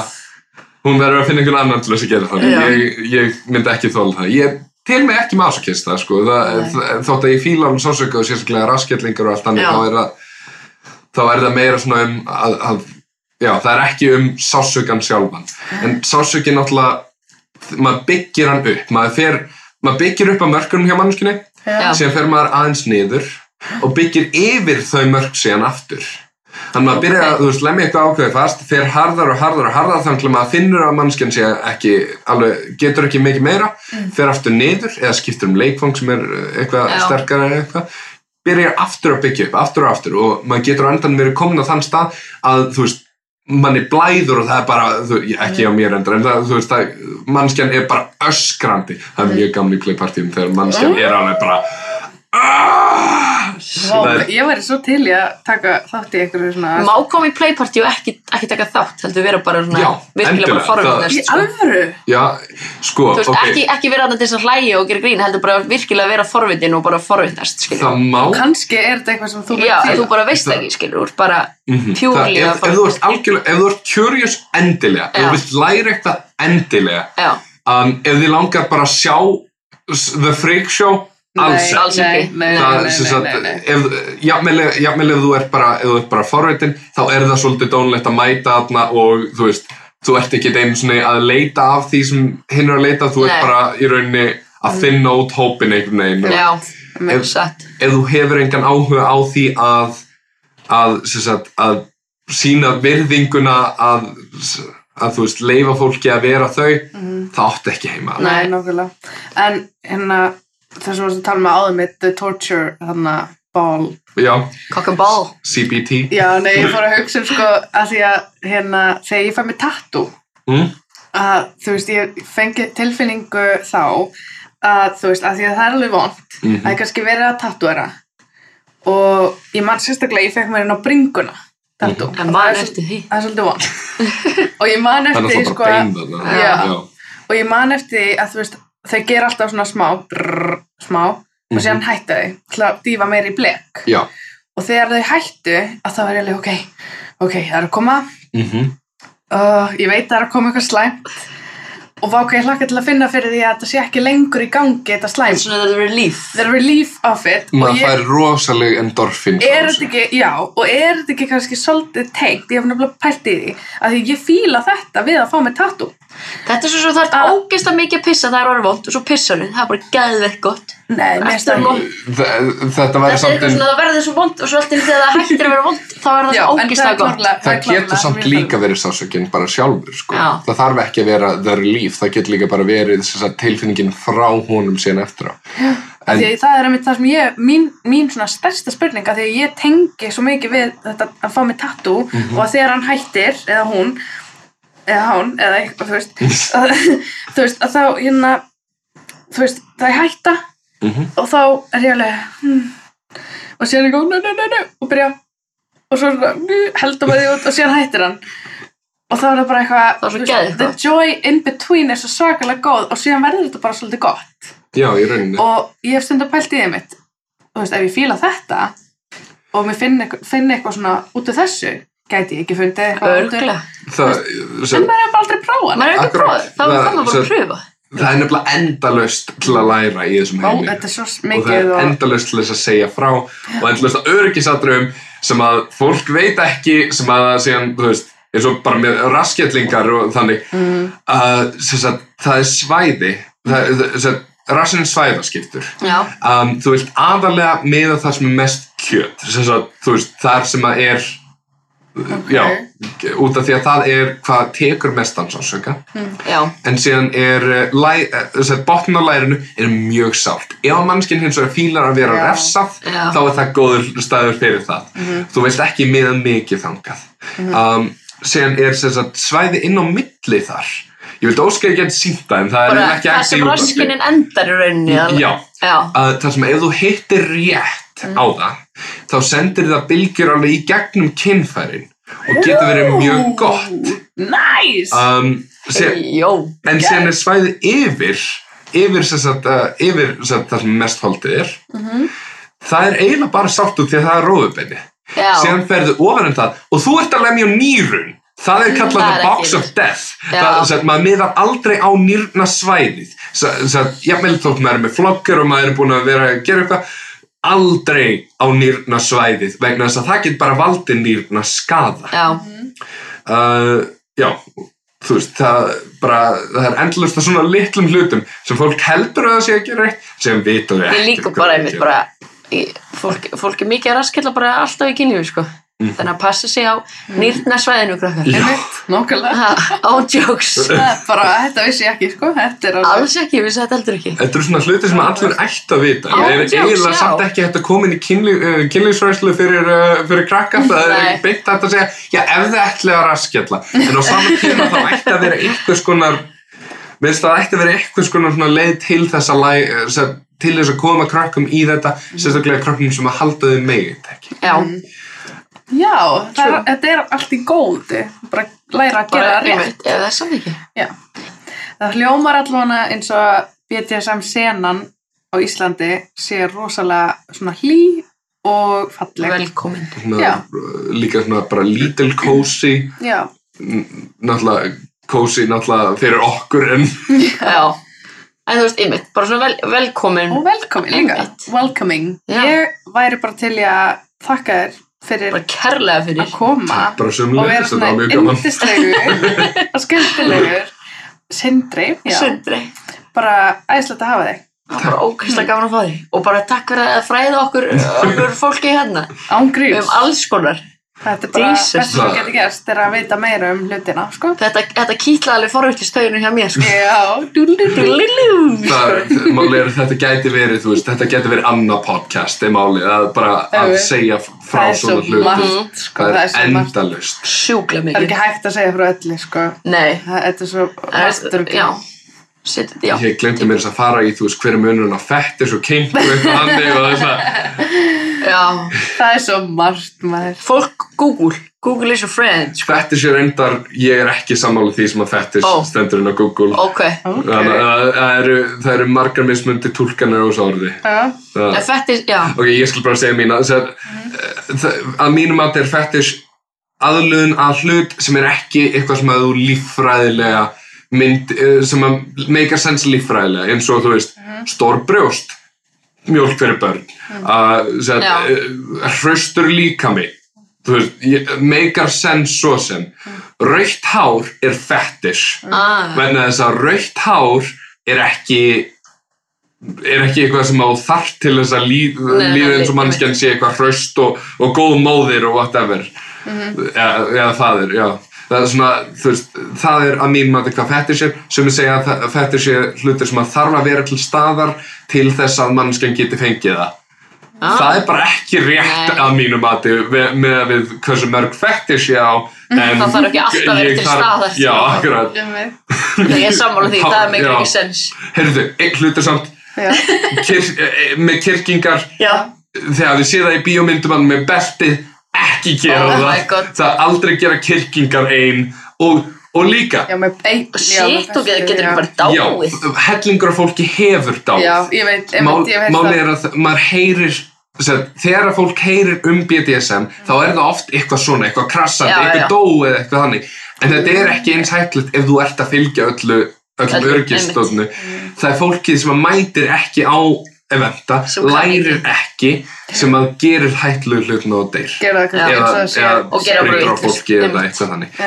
hún verður að finna einhvern annan til þess að gera það. Ég, ég myndi ekki þóla það. Ég til mig ekki masokist það sko. Það, Nei. það, þótt að ég fíla alveg sásöka og sérstaklega raskjallingar og allt þannig Já. þá er það þá er það meira svona um að, að já, það er ekki um sásökan sjálfan. En sásökin náttúrulega maður byggir hann upp. Maður, fer, maður byggir upp að mörkunum hjá mannskinni síðan fer maður aðeins niður og byggir yfir þau mörk síðan aftur þannig maður byrjar að, þú veist, lemja eitthvað ákveði fast fer harðar og harðar og harðar þannig að maður finnur að mannskinn sé ekki alveg, getur ekki mikið meira fer aftur niður eða skiptur um leikfang sem er uh, eitthvað sterkara eða eitthvað byrjar aftur að byggja upp, aftur og aftur og maður getur á endan verið komin á þann stað að þú veist, manni blæður og það er bara, þú, ekki á mér endur en það, þú veist, það, mannskjan er bara öskrandi, það er mjög gamli playpartíum þegar mannskjan er alveg bara "Ah!" Vá, ég væri svo til í að taka þátt í einhverju svona Má koma í playparty og ekki, ekki taka þátt, heldur vera bara svona Já, virkilega endilega, bara forvittnest. í alvöru Já, sko, Þú veist, ok, ekki, ekki vera þarna til þess að hlæja og gera grín, heldur bara virkilega vera forvitin og bara forvittnest, skilur. það má kannski er þetta eitthvað sem þú Já, vilt en fíla. þú bara veist Það- ekki, skilur, þú ert bara Mhm. pjúrlega Það- ef, ef þú ert algjörlega, ef þú ert curious endilega, ef Já. þú vilt læra eitthvað endilega Já, um, ef þið langar bara að sjá The Freak Show, alls ekki. jafnvel, ef- þú ert bara, ef þú ert bara forvitin, þá er það svolítið dónlegt að mæta þarna og þú veist, þú ert ekki einu svona að leita af því sem hinn er að leita þú ert bara í rauninni að finna út hópin einhvern veginn og Já, ef, satt. ef þú hefur engan áhuga á því að að, sem sagt, að sína virðinguna að, að þú veist, leifa fólki að vera þau það átti ekki heima Nei. Nei, nokkulega. En hérna, þess að varst að tala með áður mitt, the torture, hérna, ball. já, Cock and ball. CBT Já, nei, ég fór að hugsa um sko, að því að, hérna, þegar ég fæ mig tattoo, mm? að, þú veist, ég fengi tilfinningu þá, að, þú veist, að því að það er alveg vond, Mhm. að ég kannski verið að tattúera. Og ég man sérstaklega, ég fekk mér inn á bringuna, tattoo. En Og man það er eftir því. Það er svolítið vond. og ég man það er eftir, því, sko, bein þarna Já. og ég man eftir því að þú veist þau gera alltaf svona smá brrr, smá og síðan hætta þau til að dýfa meira í blek. Já. og þegar þau hættu að það var alveg ok, ok, það er að koma. Mm uh, ég veit það er að koma eitthvað slæmt og vá hvað ég hlakka til að finna fyrir því að þetta sé ekki lengur í gangi þetta Það er slæmt svona the relief. the relief of it maður og ég, fær rosaleg endorfin er þetta ekki, já og er þetta ekki kannski svolítið tengt, ég hef nefnilega pælt í því að því ég fíla þetta við að fá mig tattoo Þetta er svo svo það er Ah. ógeist að mikið pissa það er vond og svo pissar hún, það er bara gæðveikt gott. Nei, Þetta er er samt en það verður svo vond og svo allt í einu þegar það hættir að vera vond þá er það er gott. það getur samt líka verið sásökinn bara sjálfur sko. Það þarf ekki að vera the relief það getur líka bara verið sagt, tilfinningin frá honum síðan eftir á En, því að það er einmitt það sem ég, mín, mín svona stærsta spurning að því ég tengi svo mikið við þetta að fá mig tattoo Mhm. og að þegar hann hættir, eða hún eða hann, eða eitthvað, þú veist að, þú veist, að þá hérna þú veist, það er hætta Mhm. og þá er ég alveg hmm, og síðan er ég góð, og byrja, og svo heldur maður því út og síðan hættir hann og þá er það bara eitthvað Það the gott. joy in between er svo svakalega góð og síðan verður þetta bara svolítið gott já, í rauninni og ég hef stundum pælt í þeim mitt þú veist, ef ég fíla þetta og mér finn finn eitthvað svona út af þessu gæti ég ekki fundið eitthvað út úr- Örglega. það, en sem, maður hefur aldrei prófað Maður er ekki að Akkurat. prófa, þá Það- er það bara að pröfa. Það er nefnilega endalaust til að læra í þessum heimi. og það er og, endalaust til þess að segja frá og endalaust að öryggisadrum sem að fólk veit ekki sem að það síðan, þú veist eins og bara með raskjallingar og þannig mm, að sagt, það er svæði það, það, rassin svæðaskiptur. Um, þú vilt aðalega meða það sem er mest kjöt. Þú veist, þar sem að er já, út af því að það er hvað tekur mestan sásöka já, en síðan er uh, uh, botn á lærinu er mjög sált ef að mannskinn hins vegar fílar að vera refsað þá er það góður staður fyrir það. Þú vilt ekki miða mikið þangað. Um, síðan er sagt, svæði inn á milli þar. Ég vildi óska að ég geti sínt það en það er bara ekki það sem raskinin endar í rauninni. alveg. Já. Já, að það sem ef þú hittir rétt á það þá sendir það bylgjur alveg í gegnum kynfærin og getur verið mjög gott. nice! Um, jó, en síðan er svæðið yfir yfir, sem sagt, uh, yfir sem sagt, það sem mest holdið er það er eiginlega bara sátt út því að það er róðubenni já, síðan ferðu ofan en það og þú ert að lemja nýrun. Það er kallað Það er box of death. Það, sem sagt, maður miðar aldrei á nýrna svæðið sem jafnvel þótt maður er með flogger og maður er búin að vera að gera eitthvað aldrei á nýrna svæðið vegna þess að það get bara valdið nýrna skada já, uh, já þú veist, það, bara, það er endlust að svona litlum hlutum sem fólk heldur að það sé að gera eitt sem vita þau ég líka bara einmitt bara, fólk, fólk er mikið að raskella bara alltaf í kynlífi, sko. Þannig að passa sig á nýrna svæðinu, krakkar. Já. einmitt, nokkulega Ha, Á jokes. Það er bara, þetta vissi ég ekki, sko þetta er alveg Alls ekki, ég vissi þetta heldur ekki. Þetta eru svona hluti sem allir ætti að vita. Það er jokes, eiginlega samt ekki hægt að koma inn í kynlífsværslu fyrir, uh, fyrir krakka. Það er hægt að segja, já, ef þið ætlaði að raskjalla. En á saman tíma þá ætti að vera einhvers konar, minnst það ætti að vera einhvers konar svona leið til þess að, læ, eh, til þess að koma krakkum í þetta, sérstaklega krakkum sem að halda þau megin, ekki? Já, já, það er, þetta er allt í góði bara læra að gera bara það rétt ef það er. Já. Það hljómar allavega eins og BDSM senan á Íslandi sé rosalega svona hlý og falleg. Velkomin. Svona, Já. líka svona bara little cozy, Já, náttúrulega cozy náttúrulega fyrir okkur en Já. En þú veist, einmitt, bara svona vel, velkomin. og velkomin líka. Einmitt. Welcoming. Já. Ég væri bara til að þakka þér fyrir Bara kærlega fyrir. að koma Bara og vera svona var mjög gaman. yndislegur og skemmtilegur Sindri, já, Sundri. bara æðislegt að hafa þig bara ókvæslega gaman að fá því. Og bara takk fyrir að fræða okkur, okkur fólki hérna. ángríms Um alls konar. Þetta er bara Jesus. best sem getur gerst er að vita meira um hlutina, sko Þetta, þetta kýtlaði alveg forvitlistöðinu hjá mér, sko. Já, dúllu Það, máli er að þetta gæti verið, veist, þetta gæti verið annað podcast, er málið, að bara að segja frá Það er svo svona hluti. margt, sko, Það er er endalust. Sjúklega Það er mikið. ekki hægt að segja frá öllu, sko Nei. Það- Þetta er svo Það er- margt Já. Sitt, já. Ég glemdi mér þess að fara í, þú veist, hver er munurinn á fettis og og eitthvað hannig og þess að Já. Það er svo margt, maður Fólk, Google. Google is your friend, sko. fettis er reyndar, ég er ekki sammála því sem að fettis Ó. stendur inn á Google. Ok. Ok. Þannig að það eru, það eru margar mismundi á þessu orði. Já, Það- En fettis, já. Ok, ég skal bara segja mína. Þess að, það, að mínum að er fetish aðlöðun að hlut sem er ekki eitthvað sem að þú líffræðilega mynd, eh, sem að meika sens líffræðilega, eins og þú veist stór brjóst, mjólk fyrir börn. Að Já. uh, hraustur líkami. Meikar sens svo sem. Raukt hár er fetish. Ah. vegna þess að raukt hár er ekki er ekki eitthvað sem á þarf til þess að lífa nei, eins og nei, mannskjan sé eitthvað hraust og, og góð móðir og whatever. Eða, eða það er, já það er svona, þú veist, það er að mínum að hvað fetish er, sem er segja að það- fetish er hlutir sem að þarf að vera til staðar til þess að mannskjan geti fengið það Ah. það er bara ekki rétt Nei. að mínum að með, með við hversu mörg fetish ég á en Það þarf ekki alltaf að vera til staðar. já, akkurat ég er sammála því, það meikir Já. ekki sens. Heyrðu, einn hlutur samt kyr, eh, með kyrkingar Já. þegar þið séð það í bíómyndum hann með beltið ekki gera Oh það. það aldrei gera kyrkingar ein og, og líka já með ein Sitt og getur bara já, dáið. hellingur af fólki hefur dáð Já, ég veit, ég Mál, veit, ég veit máli er að maður heyrir sem, sagt, þegar að fólk heyrir um BDSM þá er það oft eitthvað svona, eitthvað krassandi Já, eitthvað já. dó eða eitthvað þannig. En þetta er ekki eins hættilegt ef þú ert að fylgja öllu öllum Öllu, örgistóðnu það er fólkið sem að mætir ekki á eventa, lærir ekki sem að gerir hættilegu hlutin og deyr. Eða, eða bara springur á fólki eða eitthvað þannig.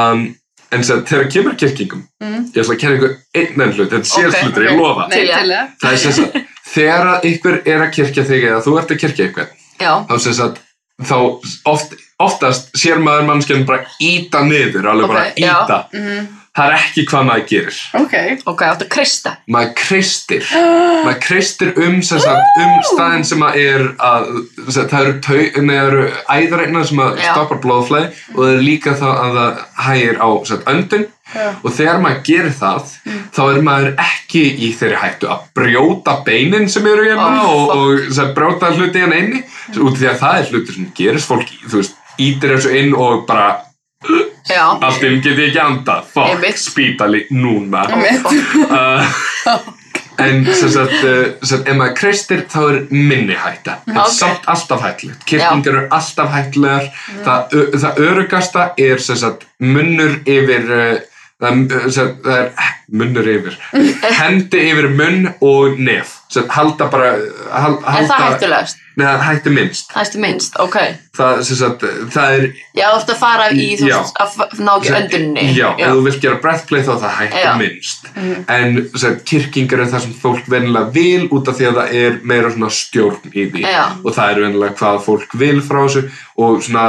Um, en sem, þegar kemur kirkingum Mm. ég ætla að kenna ykkur einn enn hlut þetta er Ok, síðast hlutur, ok. ég lofa. Nei, að- til það. Er sem sagt, þegar að ykkur er að kirkja þig eða þú ert að kirkja ykkur þá sem sagt, þá oft, oftast sér maður mannskjarn bara íta niður, alveg bara Ok, já. íta það er ekki hvað maður gerir. Ok, Ok, áttu að krista. maður kreistir. Maður kreistir um, sem sagt, um staðin sem að er að sem sagt, það eru, tau, nei, það eru æðareignar sem að Já. stoppar blóðflæði og það er líka það að það hægir á sem sagt, öndun. Já. og þegar maður gerir það þá er maður ekki í þeirri hættu að brjóta beinin sem eru hérna Oh, og, og sem sagt, brjóta hluti hérna inni. Út því að það er hlutur sem gerist. Fólk, þú veist, ítir þessu inn og bara Já. allt inn get ég ekki andað, fuck, spítali núna. Uh, En sem sagt, uh, sem ef maður kreistir þá er minni hætta. En Ok. samt alltaf hættulegt. Kirkingar eru alltaf hættulegar. Það, ö- það örugasta er sem sagt, munnur yfir uh, það, það er munnur yfir. Hendi yfir munn og nef sem sagt, halda bara hal, En halda, það hættulegast. Nei, það hættu minnst er minnst, ok. það, sagt, það er Já, þú ert að fara í, þú Já. veist, að ná ekki öndunni. Já, ef þú vilt gera breathplay þá það hægt Já. minnst en sem, kirkingar er það sem fólk venilega vil út af því að það er meira svona stjórn í því Já. og það er venilega hvað fólk vil frá þessu og svona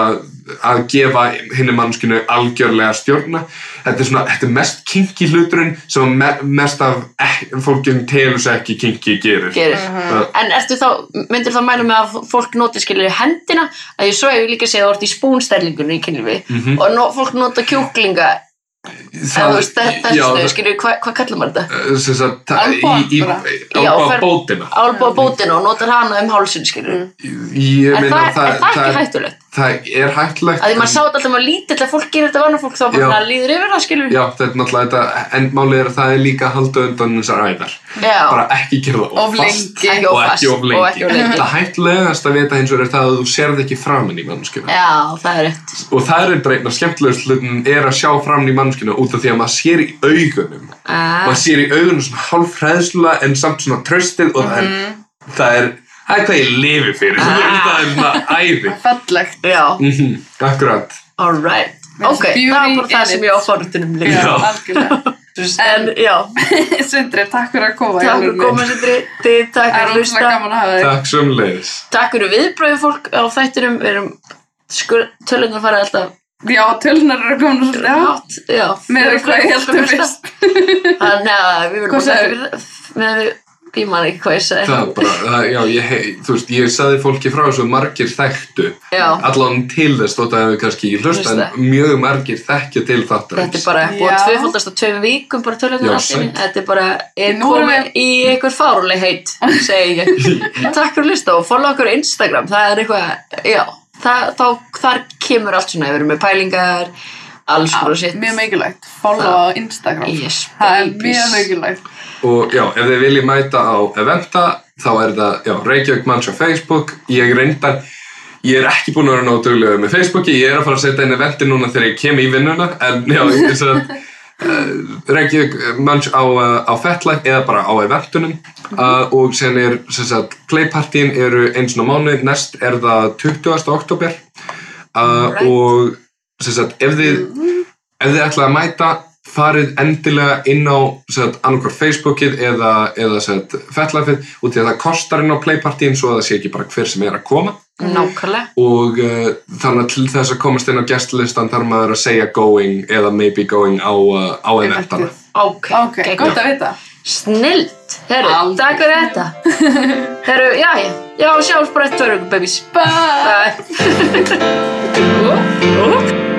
að gefa hinni mannskinu algjörlega stjórna þetta er svona, þetta er mest kinky hluturinn sem me, mest af ek, fólkin telur sig ekki kinky gerir Gerir. Það- En ertu þá, myndir þá mæla með að fólk noti skilur hendina, að ég svo hef ég líka þú ert í spúnstærlingunni í kynlífi Mhm. og no, fólk nota kjúklinga þessu já, það- skilur, hvað hva kallar maður þetta? það- fer- bótina Álbúa bótinu og notar hana um hálsin, skilur. ég Er meina það, er það ekki hættulegt? Það er hættulegt Að því maður sá þetta alltaf maður lítill að fólk gerir þetta vanna fólk þá bara líður yfir það, skilur. Já, þetta er náttúrulega þetta, en málið er að það er líka að halda undan þessar æðar. Já. Bara ekki gera það Of fast lengi. Og ekki of lengi. Það hættulegast að vita hins vegar er það að þú sérð ekki framan í mannskina. Já, það er rétt. Og það er eitthvað einn af skemmtilegust hlutin er að sjá framan í mannskina út af því að maður sér í augunum. Ah. Maður sér í augunum það er, hvað ég lifi fyrir það er svona æði Fallegt. Já, Mhm, akkurat alright. Með Ok, beauty það var bara það sem ég á forðunum líka. En já, Sindri, takk fyrir að koma. takk fyrir koma Sindri, þið takk fyrir að hlusta. gaman að hafa þig. takk sem leiðis Takk fyrir viðbröðu fólk á þættinum, við erum, skur, tölunar fara alltaf Já, tölunar eru komin já. Með Fyrir hvað ég fólk að heldur hlusta. fyrst. Þannig að við viljum Hvað bara takk sagðirðu? fyrir það, með við, ég man ekki hvað ég það sagði. er bara, það, já, ég, þú veist, ég saði fólki frá þessu margir þekktu Já, allan til þess þótt að hefur kannski ekki hlusta en mjög margir þekkja til þáttarins þetta er bara búið tvöfaldast á tveim vikum bara í einu. sætt. Þetta er bara, er komið í einhver fáruleg heit, segi ég. takk fyrir að hlusta og follow okkur á Instagram, það er eitthvað, já, það, þá, þar kemur allt svona, við erum með pælingar, alls konar sitt. Mjög mikilvægt. Follow á Instagram. Yes, Það er mjög mikilvægt. og já, ef þið viljið mæta á eventa þá er það, já, Reykjavík Manns á Facebook ég reyndar ég er ekki búin að vera nóg duglega með Facebooki ég er að fara að setja inn eventi núna þegar ég kem í vinnuna en já, ég er svo uh, Reykjavík Manns á, uh, á Fetlife eða bara á eventunum uh, og sen er sem sagt, playpartyin eru eins og mánu næst er það 20. oktober uh, Right. og sagt, ef þið ef þið ætlaði að mæta farið endilega inn á annarkvær Facebookið eða, eða fettlafið út í að það kostar inn á playpartyin svo að það sé ekki bara hver sem er að koma Nákvæmlega. og uh, þannig að til þess að komast inn á gestlistan þarf maður að segja going eða maybe going á, uh, á eventana Eventið. Ok, Ok, geggjað. gott að vita. Snilt, herru, takk fyrir þetta Herru, já, já, já, sjáumst bara eftir tvöru, babies Bye! Bye